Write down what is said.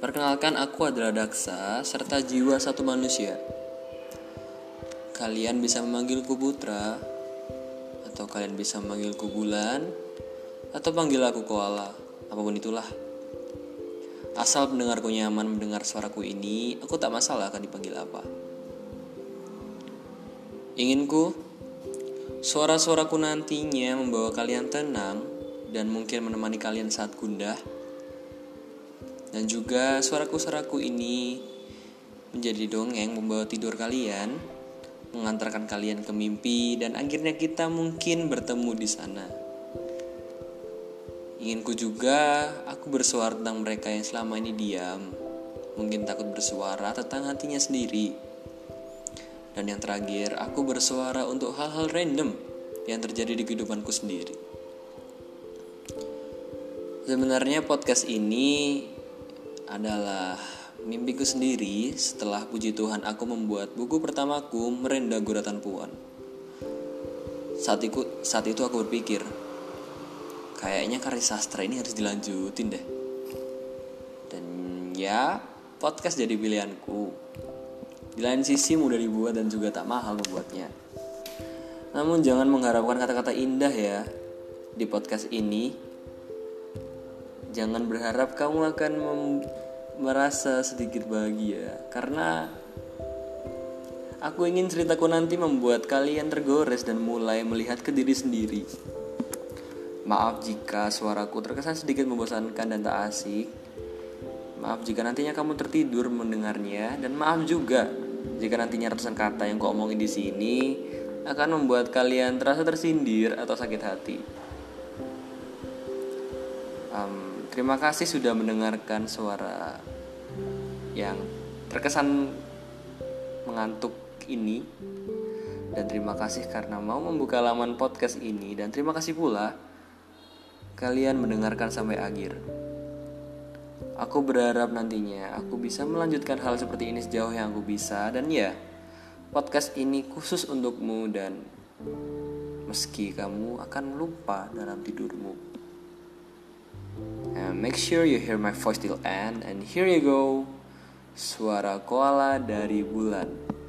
Perkenalkan aku adalah Daksa serta jiwa satu manusia. Kalian bisa memanggilku Putra atau kalian bisa memanggilku Bulan atau panggil aku Koala, apa pun itulah. Asal pendengarku nyaman mendengar suaraku ini, aku tak masalah akan dipanggil apa. Inginku, suara-suaraku nantinya membawa kalian tenang dan mungkin menemani kalian saat gundah dan juga suaraku-suaraku ini menjadi dongeng membawa tidur kalian, mengantarkan kalian ke mimpi dan akhirnya kita mungkin bertemu di sana. Inginku juga aku bersuara tentang mereka yang selama ini diam, mungkin takut bersuara tentang hatinya sendiri. Dan yang terakhir, aku bersuara untuk hal-hal random yang terjadi di kehidupanku sendiri. Sebenarnya podcast ini adalah mimpiku sendiri setelah puji Tuhan aku membuat buku pertamaku Merenda Guratan Puan. Saat itu, saat itu aku berpikir, kayaknya karya sastra ini harus dilanjutin deh. Dan ya, podcast jadi pilihanku. Di lain sisi mudah dibuat dan juga tak mahal membuatnya. Namun jangan mengharapkan kata-kata indah ya di podcast ini jangan berharap kamu akan merasa sedikit bahagia karena aku ingin ceritaku nanti membuat kalian tergores dan mulai melihat ke diri sendiri. Maaf jika suaraku terkesan sedikit membosankan dan tak asik. Maaf jika nantinya kamu tertidur mendengarnya dan maaf juga jika nantinya ratusan kata yang kau omongin di sini akan membuat kalian terasa tersindir atau sakit hati. Um, Terima kasih sudah mendengarkan suara yang terkesan mengantuk ini dan terima kasih karena mau membuka laman podcast ini dan terima kasih pula kalian mendengarkan sampai akhir. Aku berharap nantinya aku bisa melanjutkan hal seperti ini sejauh yang aku bisa dan ya podcast ini khusus untukmu dan meski kamu akan lupa dalam tidurmu. And make sure you hear my voice till end and here you go. Suara koala dari bulan.